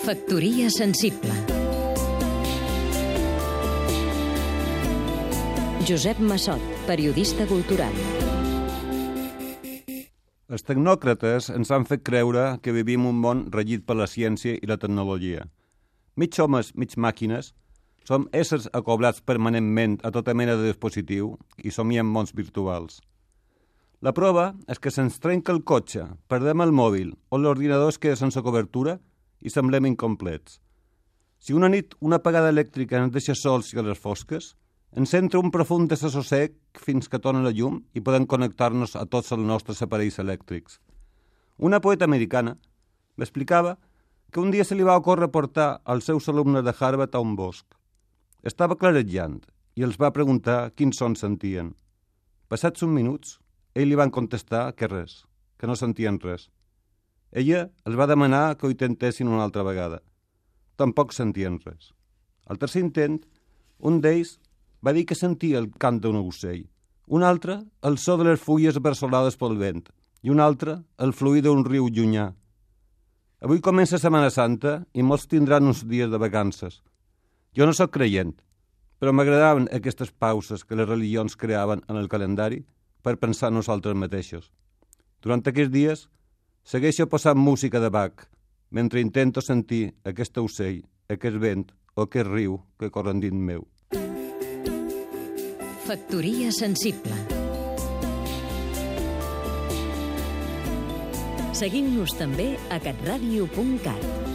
Factoria sensible Josep Massot, periodista cultural Els tecnòcrates ens han fet creure que vivim un món regit per la ciència i la tecnologia. Mig homes, mig màquines, som éssers acoblats permanentment a tota mena de dispositiu i somiem mons virtuals. La prova és que se'ns trenca el cotxe, perdem el mòbil o l'ordinador es queda sense cobertura i semblem incomplets. Si una nit una apagada elèctrica ens deixa sols i a les fosques, ens entra un profund desassossec fins que torna la llum i podem connectar-nos a tots els nostres aparells elèctrics. Una poeta americana m'explicava que un dia se li va ocórrer portar als seus alumnes de Harvard a un bosc. Estava clarejant i els va preguntar quins sons sentien. Passats uns minuts, ell li van contestar que res, que no sentien res. Ella els va demanar que ho intentessin una altra vegada. Tampoc sentien res. Al tercer intent, un d'ells va dir que sentia el cant d'un ocell, un altre el so de les fulles versolades pel vent i un altre el fluir d'un riu llunyà. Avui comença Setmana Santa i molts tindran uns dies de vacances. Jo no sóc creient, però m'agradaven aquestes pauses que les religions creaven en el calendari per pensar nosaltres mateixos. Durant aquests dies, segueixo posant música de Bach, mentre intento sentir aquest ocell, aquest vent o aquest riu que corren dins meu. Factoria sensible Seguim-nos també a catradio.cat